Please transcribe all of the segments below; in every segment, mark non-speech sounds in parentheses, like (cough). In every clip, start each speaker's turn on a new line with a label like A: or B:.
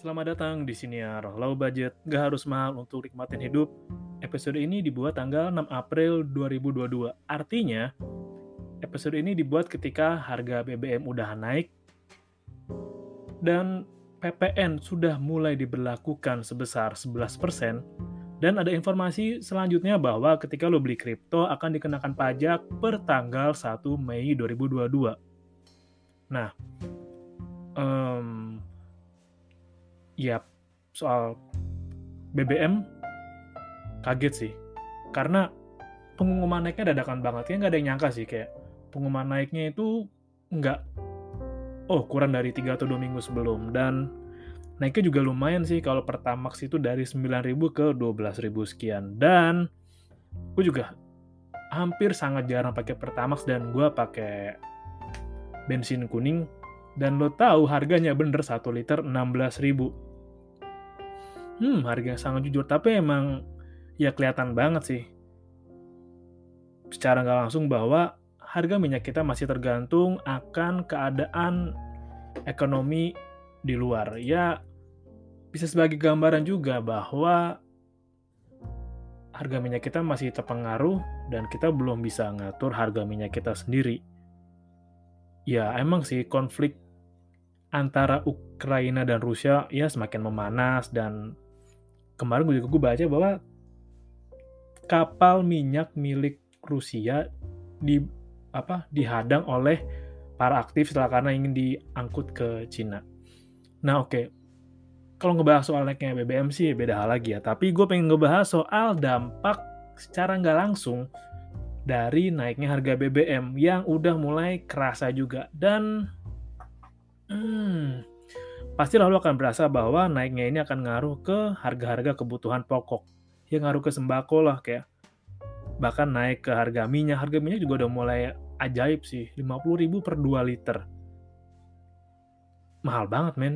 A: Selamat datang di siniar low budget, gak harus mahal untuk nikmatin hidup. Episode ini dibuat tanggal 6 April 2022. Artinya, episode ini dibuat ketika harga BBM udah naik dan PPN sudah mulai diberlakukan sebesar 11%, dan ada informasi selanjutnya bahwa ketika lo beli kripto akan dikenakan pajak per tanggal 1 Mei 2022. Nah, ya soal BBM kaget sih. Karena pengumuman naiknya dadakan banget. Kayak nggak ada yang nyangka sih kayak pengumuman naiknya itu nggak oh kurang dari 3 atau 2 minggu sebelum dan naiknya juga lumayan sih kalau Pertamax itu dari 9.000 ke 12.000 sekian dan gue juga hampir sangat jarang pakai Pertamax dan gue pakai bensin kuning dan lo tahu harganya bener 1 liter 16.000 hmm harga sangat jujur tapi emang ya kelihatan banget sih secara nggak langsung bahwa harga minyak kita masih tergantung akan keadaan ekonomi di luar. Ya, bisa sebagai gambaran juga bahwa harga minyak kita masih terpengaruh dan kita belum bisa ngatur harga minyak kita sendiri. Ya, emang sih konflik antara Ukraina dan Rusia ya semakin memanas dan kemarin gue juga gue baca bahwa kapal minyak milik Rusia di apa dihadang oleh para aktif setelah karena ingin diangkut ke Cina. Nah oke, okay. kalau ngebahas soal naiknya BBM sih beda hal lagi ya. Tapi gue pengen ngebahas soal dampak secara nggak langsung dari naiknya harga BBM yang udah mulai kerasa juga dan hmm, pasti lalu akan berasa bahwa naiknya ini akan ngaruh ke harga-harga kebutuhan pokok. Ya ngaruh ke sembako lah kayak bahkan naik ke harga minyak. Harga minyak juga udah mulai ajaib sih, 50 ribu per 2 liter. Mahal banget, men.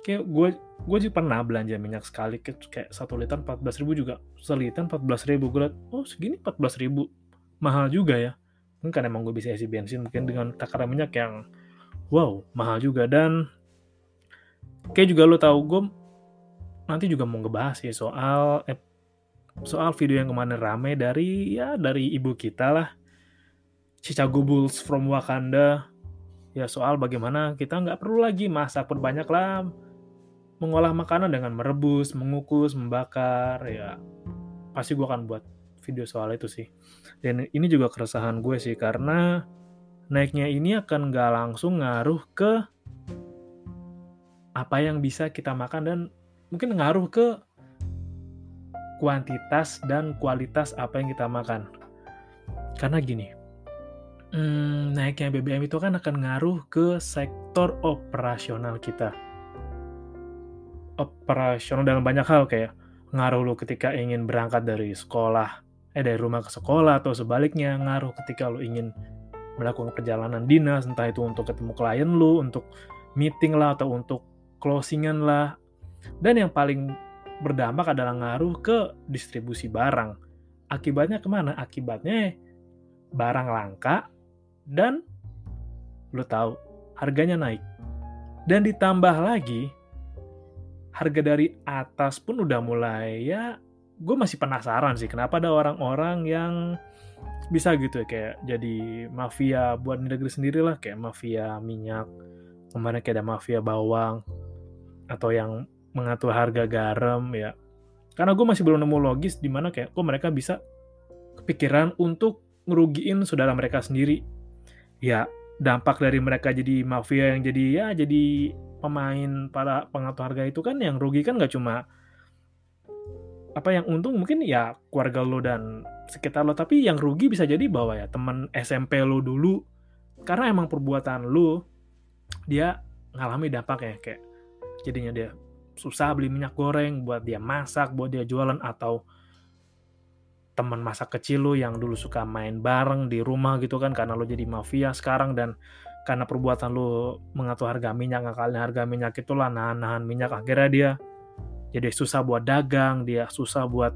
A: Kayak gue gue juga pernah belanja minyak sekali kayak 1 liter 14 ribu juga. Seliter 14 ribu. Gue liat, oh segini 14 ribu. Mahal juga ya. Mungkin kan emang gue bisa isi bensin mungkin dengan takaran minyak yang wow, mahal juga. Dan kayak juga lo tau gue nanti juga mau ngebahas ya soal eh, soal video yang kemarin rame dari ya dari ibu kita lah. Chicago Bulls from Wakanda. Ya soal bagaimana kita nggak perlu lagi masak berbanyak lah. Mengolah makanan dengan merebus, mengukus, membakar ya. Pasti gue akan buat video soal itu sih. Dan ini juga keresahan gue sih karena naiknya ini akan nggak langsung ngaruh ke apa yang bisa kita makan dan mungkin ngaruh ke kuantitas dan kualitas apa yang kita makan. Karena gini, hmm, naiknya BBM itu kan akan ngaruh ke sektor operasional kita. Operasional dalam banyak hal kayak ngaruh lo ketika ingin berangkat dari sekolah, eh dari rumah ke sekolah atau sebaliknya ngaruh ketika lo ingin melakukan perjalanan dinas, entah itu untuk ketemu klien lo, untuk meeting lah atau untuk closingan lah. Dan yang paling berdampak adalah ngaruh ke distribusi barang. Akibatnya ke mana? Akibatnya barang langka dan lo tahu harganya naik. Dan ditambah lagi harga dari atas pun udah mulai ya gue masih penasaran sih kenapa ada orang-orang yang bisa gitu ya kayak jadi mafia buat negeri sendiri lah kayak mafia minyak kemarin kayak ada mafia bawang atau yang mengatur harga garam ya. Karena gue masih belum nemu logis di mana kayak kok mereka bisa kepikiran untuk ngerugiin saudara mereka sendiri. Ya dampak dari mereka jadi mafia yang jadi ya jadi pemain para pengatur harga itu kan yang rugi kan nggak cuma apa yang untung mungkin ya keluarga lo dan sekitar lo tapi yang rugi bisa jadi bahwa ya teman SMP lo dulu. Karena emang perbuatan lo dia ngalami dampaknya kayak jadinya dia susah beli minyak goreng buat dia masak buat dia jualan atau teman masa kecil lo yang dulu suka main bareng di rumah gitu kan karena lo jadi mafia sekarang dan karena perbuatan lo mengatur harga minyak ngakalin harga minyak itulah nahan-nahan minyak akhirnya dia jadi susah buat dagang dia susah buat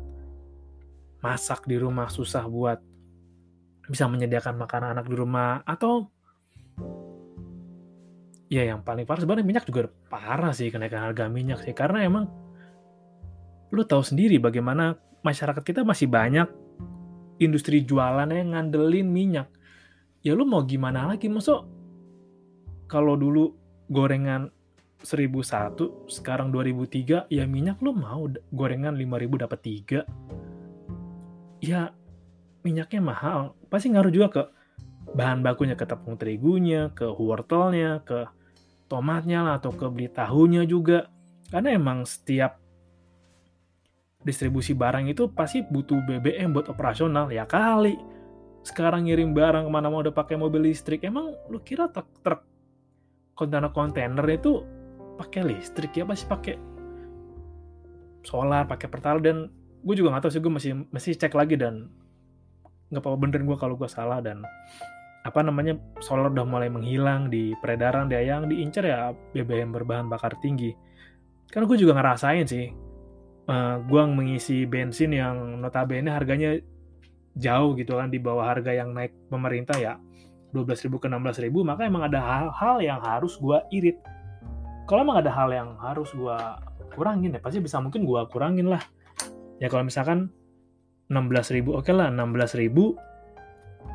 A: masak di rumah susah buat bisa menyediakan makanan anak di rumah atau ya yang paling parah sebenarnya minyak juga parah sih kenaikan harga minyak sih. Karena emang lu tahu sendiri bagaimana masyarakat kita masih banyak industri jualan yang ngandelin minyak. Ya lu mau gimana lagi? Masuk kalau dulu gorengan 1001 sekarang 2003 ya minyak lu mau gorengan 5000 dapat 3 ya minyaknya mahal. Pasti ngaruh juga ke bahan bakunya ke tepung terigunya ke wortelnya ke tomatnya lah atau ke beli tahunya juga. Karena emang setiap distribusi barang itu pasti butuh BBM buat operasional ya kali. Sekarang ngirim barang ke mana mau udah pakai mobil listrik. Emang lu kira truk truk kontainer kontainer itu pakai listrik ya? Pasti pakai solar pakai pertalite? Dan gue juga nggak tahu sih gue masih masih cek lagi dan nggak apa-apa benerin gue kalau gue salah dan apa namanya solar udah mulai menghilang di peredaran dia yang diincar ya BBM berbahan bakar tinggi. Kan gue juga ngerasain sih uh, eh, gue mengisi bensin yang notabene harganya jauh gitu kan di bawah harga yang naik pemerintah ya 12.000 ke 16.000 maka emang ada hal-hal yang harus gue irit. Kalau emang ada hal yang harus gue kurangin ya pasti bisa mungkin gue kurangin lah. Ya kalau misalkan 16.000 oke okay lah 16.000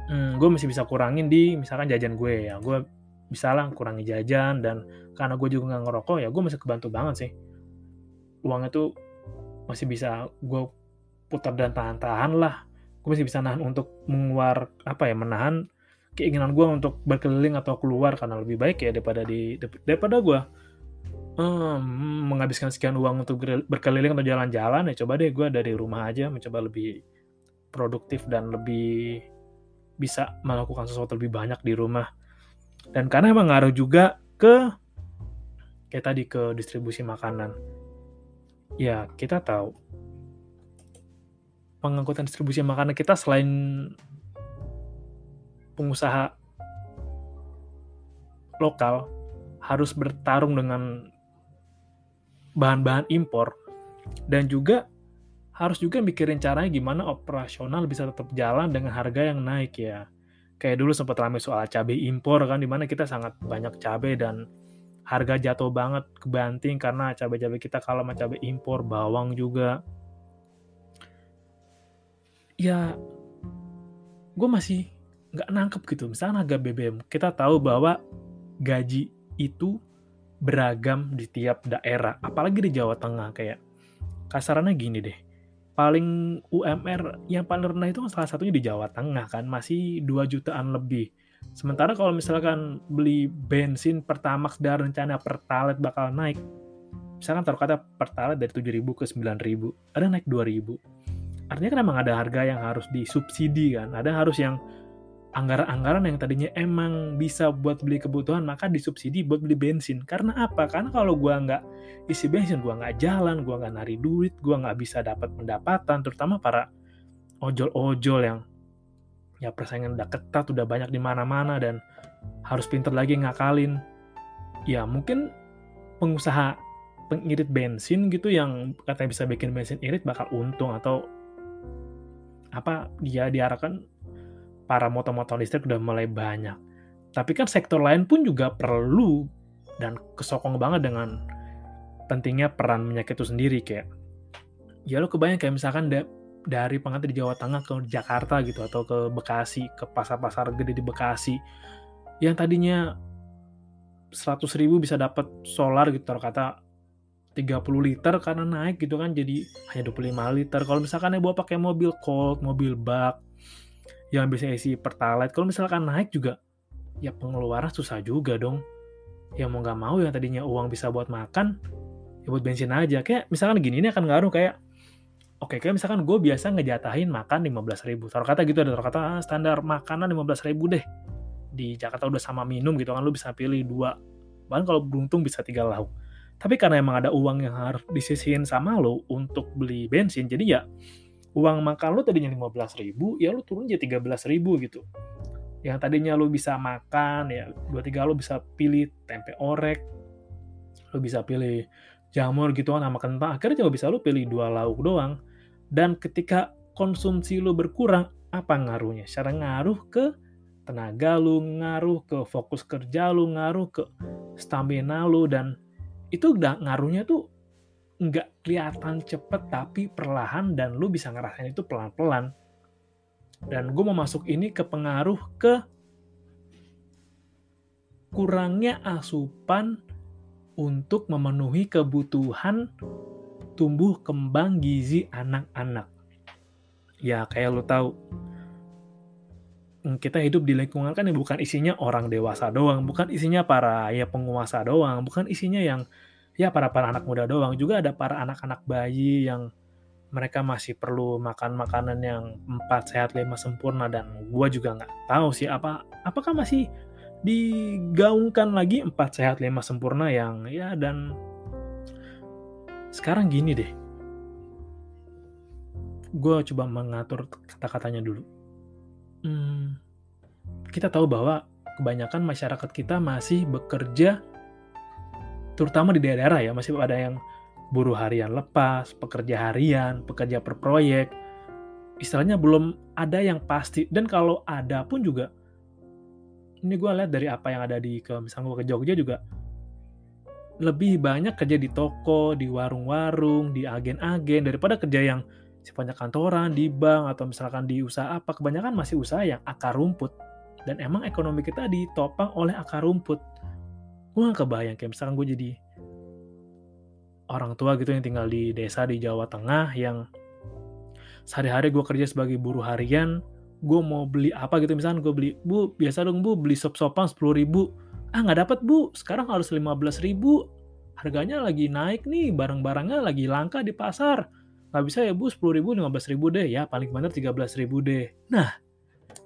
A: hmm, gue masih bisa kurangin di misalkan jajan gue ya. Gue bisa lah kurangi jajan dan karena gue juga nggak ngerokok ya gue masih kebantu banget sih. Uangnya tuh masih bisa gue putar dan tahan-tahan lah. Gue masih bisa nahan untuk mengeluar apa ya menahan keinginan gue untuk berkeliling atau keluar karena lebih baik ya daripada di daripada gue hmm, menghabiskan sekian uang untuk berkeliling atau jalan-jalan ya. Coba deh gue dari rumah aja mencoba lebih produktif dan lebih bisa melakukan sesuatu lebih banyak di rumah. Dan karena emang ngaruh juga ke kayak tadi ke distribusi makanan. Ya, kita tahu pengangkutan distribusi makanan kita selain pengusaha lokal harus bertarung dengan bahan-bahan impor dan juga harus juga mikirin caranya gimana operasional bisa tetap jalan dengan harga yang naik ya. Kayak dulu sempat ramai soal cabai impor kan, di mana kita sangat banyak cabai dan harga jatuh banget kebanting karena cabai-cabai kita kalau sama cabai impor, bawang juga. Ya, gue masih nggak nangkep gitu. Misalnya harga BBM, kita tahu bahwa gaji itu beragam di tiap daerah, apalagi di Jawa Tengah kayak kasarannya gini deh paling UMR yang paling rendah itu kan salah satunya di Jawa Tengah kan masih 2 jutaan lebih. Sementara kalau misalkan beli bensin Pertamax dan rencana Pertalite bakal naik. Misalkan taruh kata Pertalite dari 7.000 ke 9.000, ada naik 2.000. Artinya kan emang ada harga yang harus disubsidi kan, ada harus yang anggaran-anggaran yang tadinya emang bisa buat beli kebutuhan maka disubsidi buat beli bensin. Karena apa? Karena kalau gue nggak isi bensin gue nggak jalan gue nggak nari duit gue nggak bisa dapat pendapatan terutama para ojol-ojol yang ya persaingan udah ketat udah banyak di mana-mana dan harus pinter lagi ngakalin. Ya mungkin pengusaha pengirit bensin gitu yang katanya bisa bikin bensin irit bakal untung atau apa dia diarahkan para motor-motor listrik udah mulai banyak. Tapi kan sektor lain pun juga perlu dan kesokong banget dengan pentingnya peran minyak itu sendiri kayak ya lo kebayang kayak misalkan da dari pengantin di Jawa Tengah ke Jakarta gitu atau ke Bekasi ke pasar-pasar gede di Bekasi yang tadinya 100 ribu bisa dapat solar gitu kata 30 liter karena naik gitu kan jadi hanya 25 liter kalau misalkan ya bawa pakai mobil cold mobil bak yang bisa isi pertalite kalau misalkan naik juga ya pengeluaran susah juga dong. Ya mau nggak mau yang tadinya uang bisa buat makan ya buat bensin aja. Kayak misalkan gini ini akan ngaruh kayak oke kayak misalkan gue biasa ngejatahin makan 15 ribu. Taruh kata gitu ada taruh kata ah, standar makanan 15 ribu deh. Di Jakarta udah sama minum gitu kan lu bisa pilih dua. Bahkan kalau beruntung bisa tiga lauk. Tapi karena emang ada uang yang harus disisihin sama lo untuk beli bensin jadi ya uang makan lo tadinya 15 ribu ya lo turun jadi 13 ribu gitu. Yang tadinya lo bisa makan ya dua tiga lo bisa pilih tempe orek lo bisa pilih jamur gitu kan sama kentang akhirnya juga bisa lo pilih dua lauk doang. Dan ketika konsumsi lo berkurang apa ngaruhnya? Secara ngaruh ke tenaga lu ngaruh ke fokus kerja lu ngaruh ke stamina lu dan itu ngaruhnya tuh nggak kelihatan cepet tapi perlahan dan lu bisa ngerasain itu pelan-pelan dan gue mau masuk ini ke pengaruh ke kurangnya asupan untuk memenuhi kebutuhan tumbuh kembang gizi anak-anak. Ya kayak lu tahu, kita hidup di lingkungan kan yang bukan isinya orang dewasa doang, bukan isinya para ya penguasa doang, bukan isinya yang ya para para anak muda doang, juga ada para anak-anak bayi yang mereka masih perlu makan makanan yang empat sehat lima sempurna. Dan gua juga nggak tahu sih apa apakah masih digaungkan lagi empat sehat lima sempurna yang ya dan sekarang gini deh. Gue coba mengatur kata-katanya dulu. Hmm, kita tahu bahwa kebanyakan masyarakat kita masih bekerja terutama di daerah-daerah ya masih ada yang buruh harian lepas, pekerja harian, pekerja per proyek. Istilahnya belum ada yang pasti dan kalau ada pun juga ini gue lihat dari apa yang ada di ke misalnya gue ke Jogja juga lebih banyak kerja di toko, di warung-warung, di agen-agen daripada kerja yang sifatnya kantoran, di bank, atau misalkan di usaha apa, kebanyakan masih usaha yang akar rumput. Dan emang ekonomi kita ditopang oleh akar rumput. Gue gak kebayang, kayak misalkan gue jadi orang tua gitu yang tinggal di desa di Jawa Tengah yang sehari-hari gue kerja sebagai buruh harian, gue mau beli apa gitu misalkan gue beli, bu biasa dong bu beli sop-sopan 10 ribu, ah nggak dapat bu, sekarang harus 15 ribu, harganya lagi naik nih, barang-barangnya lagi langka di pasar, nggak bisa ya bu 10 ribu 15 ribu deh. Ya paling benar 13 ribu deh. Nah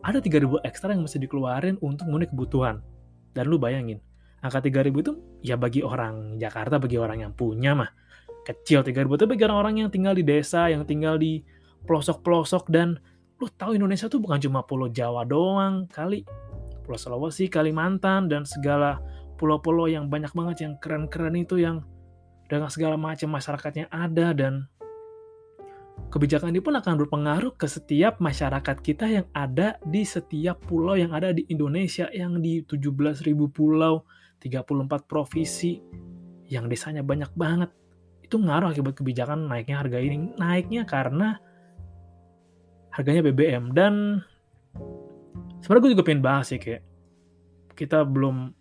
A: ada 3 ribu ekstra yang mesti dikeluarin untuk memenuhi kebutuhan. Dan lu bayangin angka 3 ribu itu ya bagi orang Jakarta bagi orang yang punya mah. Kecil 3 ribu itu bagi orang-orang yang tinggal di desa yang tinggal di pelosok-pelosok dan lu tahu Indonesia tuh bukan cuma pulau Jawa doang kali Pulau Sulawesi, Kalimantan dan segala pulau-pulau yang banyak banget yang keren-keren itu yang dengan segala macam masyarakatnya ada dan Kebijakan ini pun akan berpengaruh ke setiap masyarakat kita yang ada di setiap pulau yang ada di Indonesia yang di 17.000 pulau, 34 provinsi, yang desanya banyak banget. Itu ngaruh akibat kebijakan naiknya harga ini. Naiknya karena harganya BBM dan sebenarnya gue juga pengen bahas sih kayak kita belum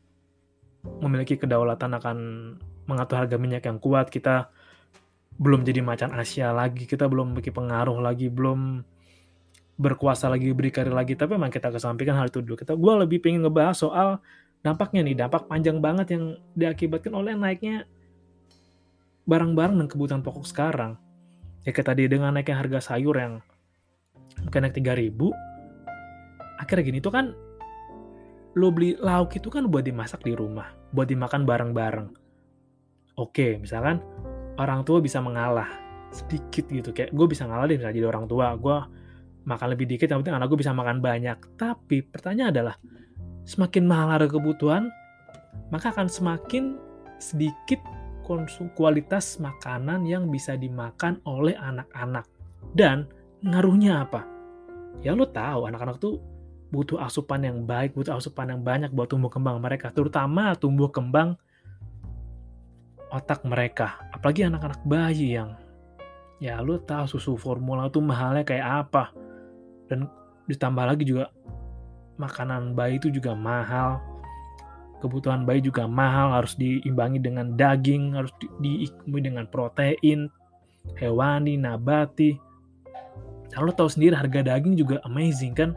A: memiliki kedaulatan akan mengatur harga minyak yang kuat. Kita belum jadi macan Asia lagi, kita belum memiliki pengaruh lagi, belum berkuasa lagi, berkarir lagi, tapi memang kita kesampingkan hal itu dulu. Kita, gue lebih pengen ngebahas soal dampaknya nih, dampak panjang banget yang diakibatkan oleh naiknya barang-barang dan kebutuhan pokok sekarang. Ya kayak tadi dengan naiknya harga sayur yang mungkin naik 3000 akhirnya gini, itu kan lo beli lauk itu kan buat dimasak di rumah, buat dimakan bareng-bareng. Oke, misalkan orang tua bisa mengalah sedikit gitu kayak gue bisa ngalah deh misalnya jadi orang tua gue makan lebih dikit yang penting anak gue bisa makan banyak tapi pertanyaan adalah semakin mahal harga kebutuhan maka akan semakin sedikit konsum kualitas makanan yang bisa dimakan oleh anak-anak. Dan ngaruhnya apa? Ya lo tahu anak-anak tuh butuh asupan yang baik butuh asupan yang banyak buat tumbuh kembang mereka terutama tumbuh kembang otak mereka. Apalagi anak-anak bayi yang ya lu tahu susu formula tuh mahalnya kayak apa. Dan ditambah lagi juga makanan bayi itu juga mahal. Kebutuhan bayi juga mahal harus diimbangi dengan daging harus di, diikumi dengan protein hewani nabati. Kalau tahu sendiri harga daging juga amazing kan?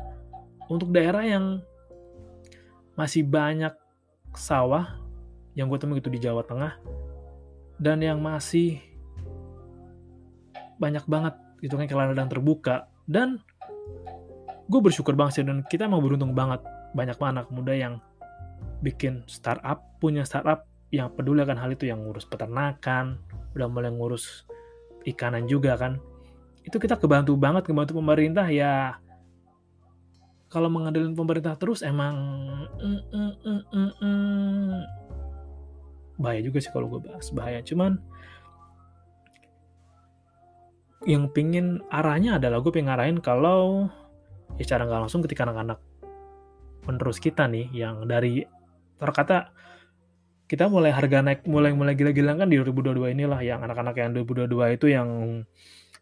A: Untuk daerah yang masih banyak sawah yang gue temui itu di Jawa Tengah dan yang masih banyak banget itu kan kelana ladang terbuka dan gue bersyukur banget sih dan kita mau beruntung banget. Banyak banget anak muda yang bikin startup punya startup yang peduli akan hal itu yang ngurus peternakan udah mulai ngurus ikanan juga kan. Itu kita kebantu banget kebantu pemerintah ya. Kalau mengandelin pemerintah terus emang mm, mm, mm, mm, mm. bahaya juga sih kalau gue bahas bahaya. Cuman yang pingin arahnya adalah gue pengen kalau ya secara nggak langsung ketika anak-anak penerus kita nih yang dari terkata kita mulai harga naik mulai mulai gila-gilaan kan di 2022 inilah yang anak-anak yang 2022 itu yang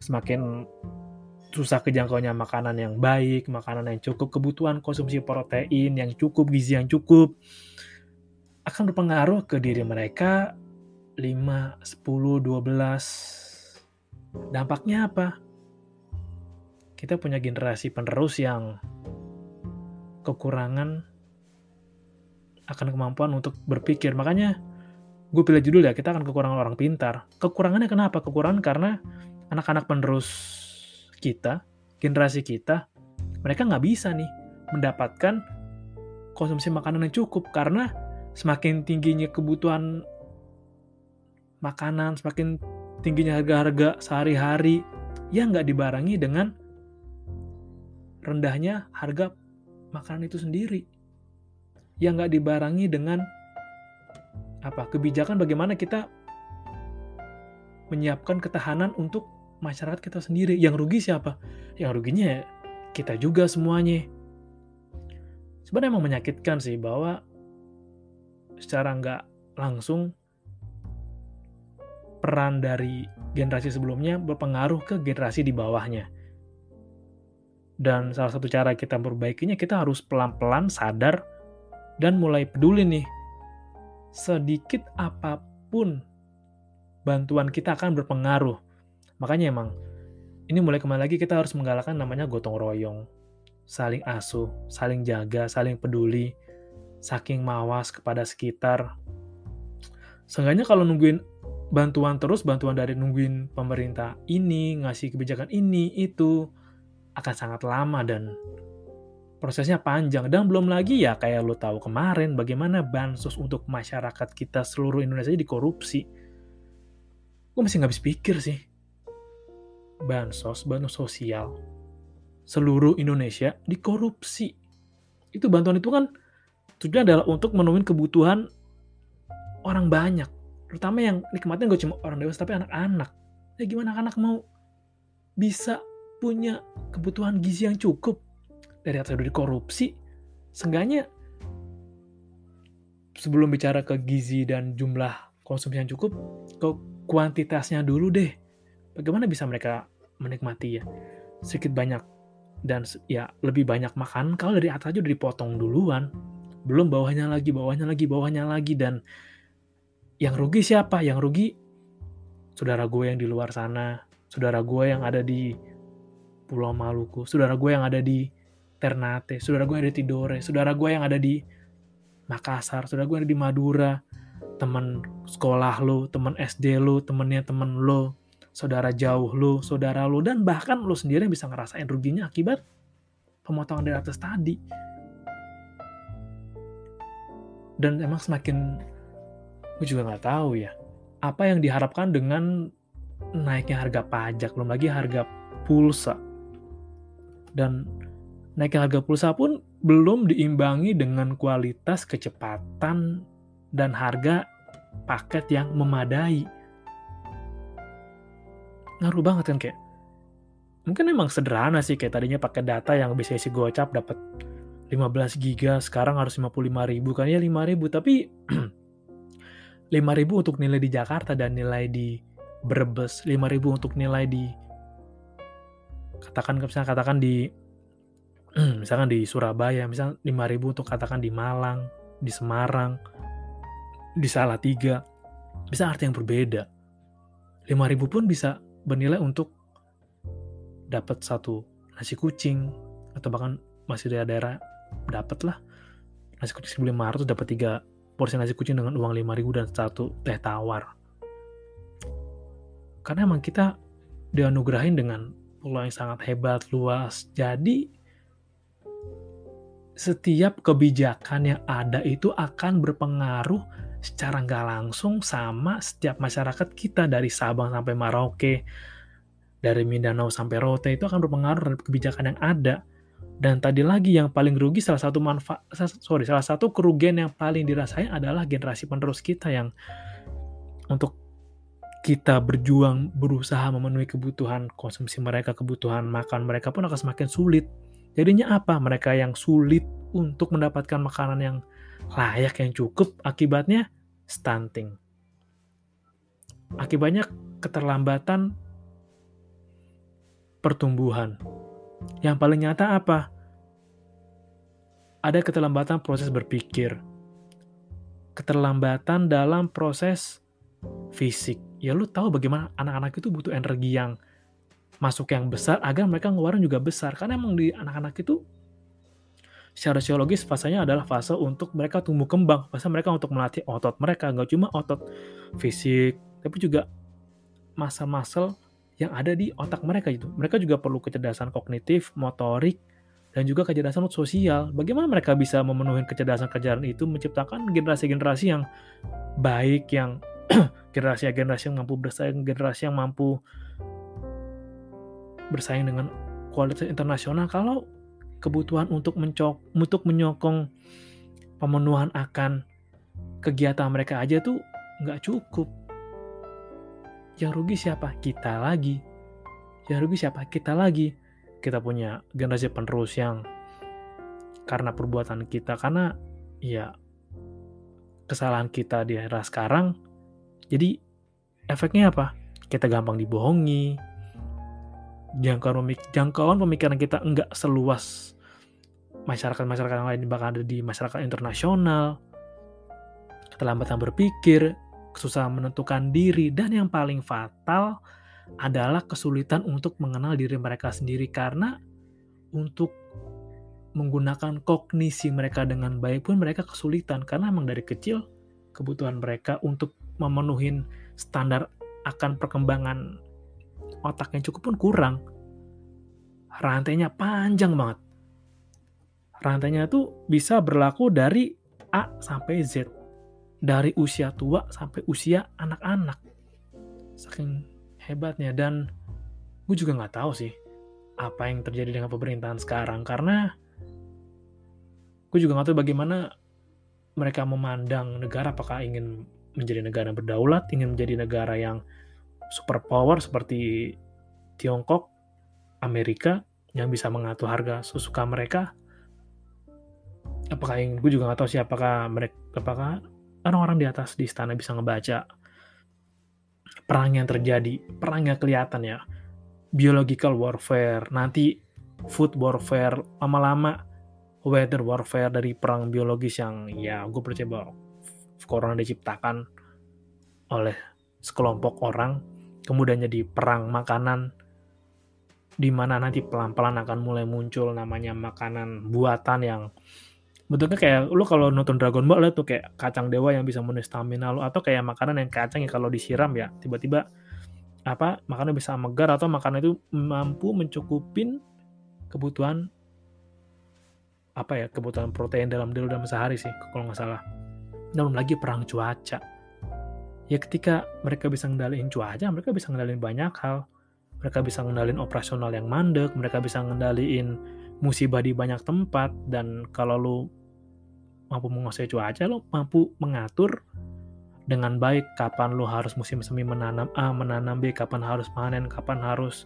A: semakin susah kejangkauannya makanan yang baik, makanan yang cukup, kebutuhan konsumsi protein yang cukup, gizi yang cukup akan berpengaruh ke diri mereka 5, 10, 12 Dampaknya apa? Kita punya generasi penerus yang kekurangan akan kemampuan untuk berpikir. Makanya gue pilih judul ya, kita akan kekurangan orang pintar. Kekurangannya kenapa? Kekurangan karena anak-anak penerus kita, generasi kita, mereka nggak bisa nih mendapatkan konsumsi makanan yang cukup karena semakin tingginya kebutuhan makanan, semakin tingginya harga-harga sehari-hari yang nggak dibarengi dengan rendahnya harga makanan itu sendiri. Yang nggak dibarengi dengan apa kebijakan bagaimana kita menyiapkan ketahanan untuk masyarakat kita sendiri. Yang rugi siapa? Yang ruginya ya kita juga semuanya. Sebenarnya emang menyakitkan sih bahwa secara nggak langsung peran dari generasi sebelumnya berpengaruh ke generasi di bawahnya. Dan salah satu cara kita memperbaikinya, kita harus pelan-pelan sadar dan mulai peduli nih. Sedikit apa pun bantuan kita akan berpengaruh. Makanya emang, ini mulai kembali lagi kita harus menggalakkan namanya gotong royong. Saling asuh, saling jaga, saling peduli, saking mawas kepada sekitar. Seenggaknya kalau nungguin bantuan terus, bantuan dari nungguin pemerintah ini, ngasih kebijakan ini, itu, akan sangat lama dan prosesnya panjang. Dan belum lagi ya kayak lo tahu kemarin bagaimana bansos untuk masyarakat kita seluruh Indonesia dikorupsi. Gue masih nggak habis pikir sih. Bansos, bantuan sosial, seluruh Indonesia dikorupsi. Itu bantuan itu kan tujuannya adalah untuk memenuhi kebutuhan orang banyak terutama yang nikmatnya gak cuma orang dewasa tapi anak-anak ya gimana anak mau bisa punya kebutuhan gizi yang cukup. Dari atas udah dikorupsi seenggaknya sebelum bicara ke gizi dan jumlah konsumsi yang cukup ke kuantitasnya dulu deh. Bagaimana bisa mereka menikmati ya? Sedikit banyak dan ya lebih banyak makan. Kalau dari atas aja udah dipotong duluan. Belum bawahnya lagi bawahnya lagi bawahnya lagi. Dan yang rugi siapa? Yang rugi saudara gue yang di luar sana, saudara gue yang ada di Pulau Maluku, saudara gue yang ada di Ternate, saudara gue yang ada di Tidore, saudara gue yang ada di Makassar, saudara gue yang ada di Madura, teman sekolah lo, teman SD lo, temennya temen lo, saudara jauh lo, saudara lo, dan bahkan lo sendiri yang bisa ngerasain ruginya akibat pemotongan dari atas tadi. Dan emang semakin gue juga nggak tahu ya apa yang diharapkan dengan naiknya harga pajak belum lagi harga pulsa dan naiknya harga pulsa pun belum diimbangi dengan kualitas kecepatan dan harga paket yang memadai. Ngaruh banget kan kayak? Mungkin emang sederhana sih kayak tadinya pakai data yang bisa isi gocap dapat 15 giga sekarang harus 55 ribu kan? Ya 5 ribu tapi (clears throat) 5000 untuk nilai di Jakarta dan nilai di Brebes, 5000 untuk nilai di katakan misalnya katakan di (clears throat) misalkan di Surabaya, misalnya 5000 untuk katakan di Malang, di Semarang, di Salatiga, bisa arti yang berbeda. 5000 pun bisa bernilai untuk dapat satu nasi kucing atau bahkan masih dari daerah dapat lah nasi kucing 1500 dapat tiga porsi nasi kucing dengan uang 5000 dan satu teh tawar karena emang kita dianugerahin dengan pulau yang sangat hebat luas jadi setiap kebijakan yang ada itu akan berpengaruh secara nggak langsung sama setiap masyarakat kita dari Sabang sampai Merauke, dari Mindanao sampai Rote itu akan berpengaruh terhadap kebijakan yang ada. Dan tadi lagi yang paling rugi salah satu manfaat sorry salah satu kerugian yang paling dirasain adalah generasi penerus kita yang untuk kita berjuang berusaha memenuhi kebutuhan konsumsi mereka, kebutuhan makan mereka pun akan semakin sulit. Jadinya apa? Mereka yang sulit untuk mendapatkan makanan yang layak yang cukup akibatnya stunting. Akibatnya keterlambatan pertumbuhan. Yang paling nyata apa? Ada keterlambatan proses berpikir. Keterlambatan dalam proses fisik. Ya lu tahu bagaimana anak-anak itu butuh energi yang masuk yang besar agar mereka ngeluarin juga besar. Karena emang di anak-anak itu secara psikologis fasenya adalah fase untuk mereka tumbuh kembang, fase mereka untuk melatih otot mereka, nggak cuma otot fisik, tapi juga masa-masa yang ada di otak mereka itu. Mereka juga perlu kecerdasan kognitif, motorik, dan juga kecerdasan sosial. Bagaimana mereka bisa memenuhi kecerdasan-kecerdasan itu, menciptakan generasi-generasi yang baik, yang (clears throat) generasi-generasi yang mampu bersaing, generasi yang mampu bersaing dengan kualitas internasional. Kalau kebutuhan untuk mencok untuk menyokong pemenuhan akan kegiatan mereka aja tuh nggak cukup. Yang rugi siapa? Kita lagi. Yang rugi siapa? Kita lagi. Kita punya generasi penerus yang karena perbuatan kita, karena ya kesalahan kita di era sekarang, jadi efeknya apa? Kita gampang dibohongi, jangkauan, pemik jangkauan pemikiran kita enggak seluas masyarakat-masyarakat lain bahkan ada di masyarakat internasional. Keterlambatan berpikir kesusahan menentukan diri dan yang paling fatal adalah kesulitan untuk mengenal diri mereka sendiri. Karena untuk menggunakan kognisi mereka dengan baik pun mereka kesulitan karena emang dari kecil kebutuhan mereka untuk memenuhi standar akan perkembangan otak yang cukup pun kurang. Rantainya panjang banget. Rantainya tuh bisa berlaku dari A sampai Z. Dari usia tua sampai usia anak-anak. Saking hebatnya. Dan gue juga nggak tahu sih apa yang terjadi dengan pemerintahan sekarang. Karena gue juga nggak tahu bagaimana mereka memandang negara apakah ingin menjadi negara berdaulat, ingin menjadi negara yang superpower seperti Tiongkok, Amerika yang bisa mengatur harga sesuka mereka. Apakah yang gue juga nggak tahu sih apakah mereka apakah orang-orang di atas di istana bisa ngebaca perang yang terjadi, perang yang kelihatan ya, biological warfare, nanti food warfare, lama-lama weather warfare dari perang biologis yang ya gue percaya bahwa corona diciptakan oleh sekelompok orang kemudian jadi perang makanan di mana nanti pelan-pelan akan mulai muncul namanya makanan buatan yang bentuknya kayak lu kalau nonton Dragon Ball tuh kayak kacang dewa yang bisa menulis stamina lu atau kayak makanan yang kacang yang kalau disiram ya tiba-tiba apa makanan bisa megar atau makanan itu mampu mencukupin kebutuhan apa ya kebutuhan protein dalam diri dalam sehari sih kalau nggak salah belum lagi perang cuaca ya ketika mereka bisa ngendaliin cuaca, mereka bisa ngendaliin banyak hal. Mereka bisa ngendaliin operasional yang mandek, mereka bisa ngendaliin musibah di banyak tempat, dan kalau lu mampu menguasai cuaca, lu mampu mengatur dengan baik kapan lu harus musim semi menanam A, menanam B, kapan harus panen, kapan harus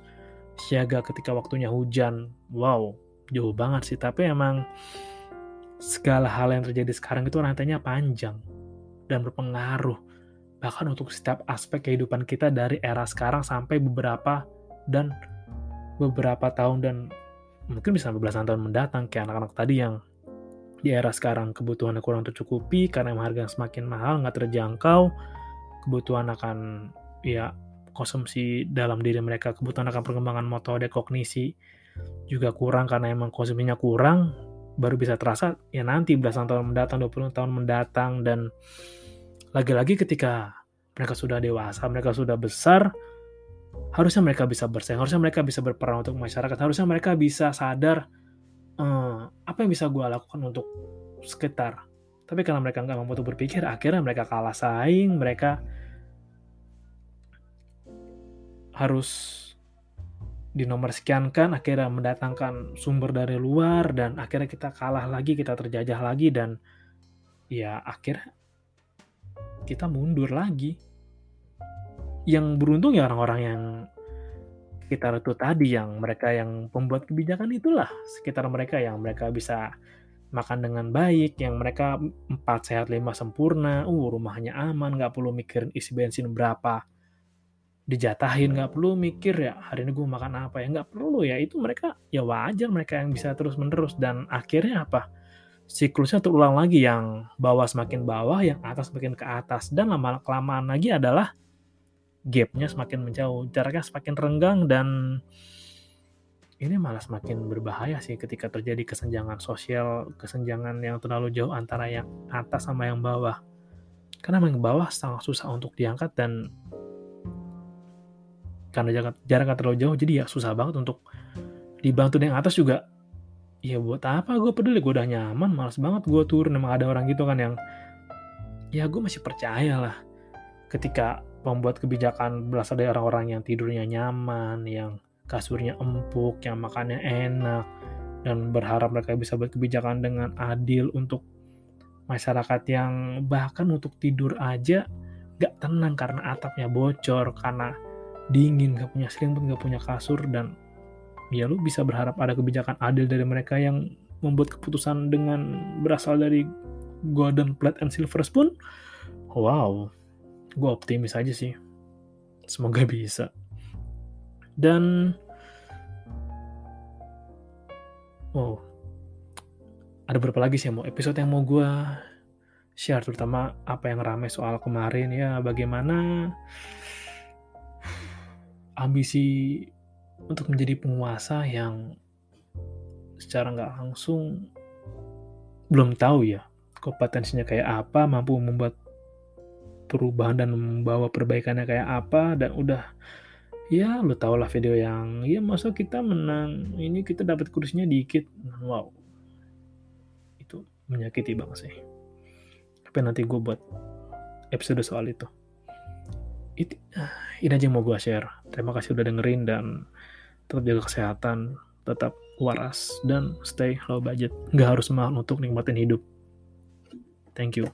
A: siaga ketika waktunya hujan. Wow, jauh banget sih, tapi emang segala hal yang terjadi sekarang itu rantainya panjang dan berpengaruh bahkan untuk setiap aspek kehidupan kita dari era sekarang sampai beberapa dan beberapa tahun dan mungkin bisa belasan tahun mendatang. Kayak anak-anak tadi yang di era sekarang kebutuhan kurang tercukupi karena harga semakin mahal nggak terjangkau kebutuhan akan ya konsumsi dalam diri mereka kebutuhan akan perkembangan metode kognisi juga kurang karena emang konsumsinya kurang baru bisa terasa ya nanti belasan tahun mendatang 20 tahun mendatang dan lagi-lagi ketika mereka sudah dewasa mereka sudah besar harusnya mereka bisa bersaing harusnya mereka bisa berperan untuk masyarakat harusnya mereka bisa sadar eh, apa yang bisa gue lakukan untuk sekitar. Tapi karena mereka nggak mampu untuk berpikir akhirnya mereka kalah saing mereka harus di nomor sekian kan akhirnya mendatangkan sumber dari luar dan akhirnya kita kalah lagi kita terjajah lagi dan ya akhirnya kita mundur lagi. Yang beruntung ya orang-orang yang sekitar itu tadi yang mereka yang pembuat kebijakan itulah. Sekitar mereka yang mereka bisa makan dengan baik yang mereka empat sehat lima sempurna. Uh rumahnya aman nggak perlu mikirin isi bensin berapa dijatahin nggak perlu mikir ya hari ini gue makan apa ya? Nggak perlu ya itu mereka ya wajar mereka yang bisa terus menerus dan akhirnya apa? Siklusnya terulang lagi yang bawah semakin bawah yang atas semakin ke atas. Dan lama kelamaan lagi adalah gapnya semakin menjauh, jaraknya semakin renggang dan ini malah semakin berbahaya sih ketika terjadi kesenjangan sosial, kesenjangan yang terlalu jauh antara yang atas sama yang bawah. Karena yang bawah sangat susah untuk diangkat dan karena jarak, terlalu jauh jadi ya susah banget untuk dibantu. Yang atas juga ya buat apa gue peduli? Gue udah nyaman males banget gue turun. Emang ada orang gitu kan yang ya gue masih percaya lah ketika membuat kebijakan berasal dari orang-orang yang tidurnya nyaman, yang kasurnya empuk, yang makannya enak, dan berharap mereka bisa buat kebijakan dengan adil untuk masyarakat yang bahkan untuk tidur aja gak tenang karena atapnya bocor, karena dingin, gak punya selimut, gak punya kasur, dan ya lu bisa berharap ada kebijakan adil dari mereka yang membuat keputusan dengan berasal dari golden plate and silver spoon. Wow, gue optimis aja sih. Semoga bisa. Dan wow. Ada berapa lagi sih mau episode yang mau gue share terutama apa yang ramai soal kemarin ya bagaimana ambisi untuk menjadi penguasa yang secara nggak langsung belum tahu ya kompetensinya kayak apa mampu membuat perubahan dan membawa perbaikannya kayak apa dan udah ya lu tau lah video yang ya masa kita menang? Ini kita dapat kursinya dikit. Wow. Itu menyakiti banget sih. Tapi nanti gue buat episode soal itu itu ini aja yang mau gue share. Terima kasih udah dengerin dan tetap jaga kesehatan tetap waras dan stay low budget. Nggak harus mahal untuk nikmatin hidup. Thank you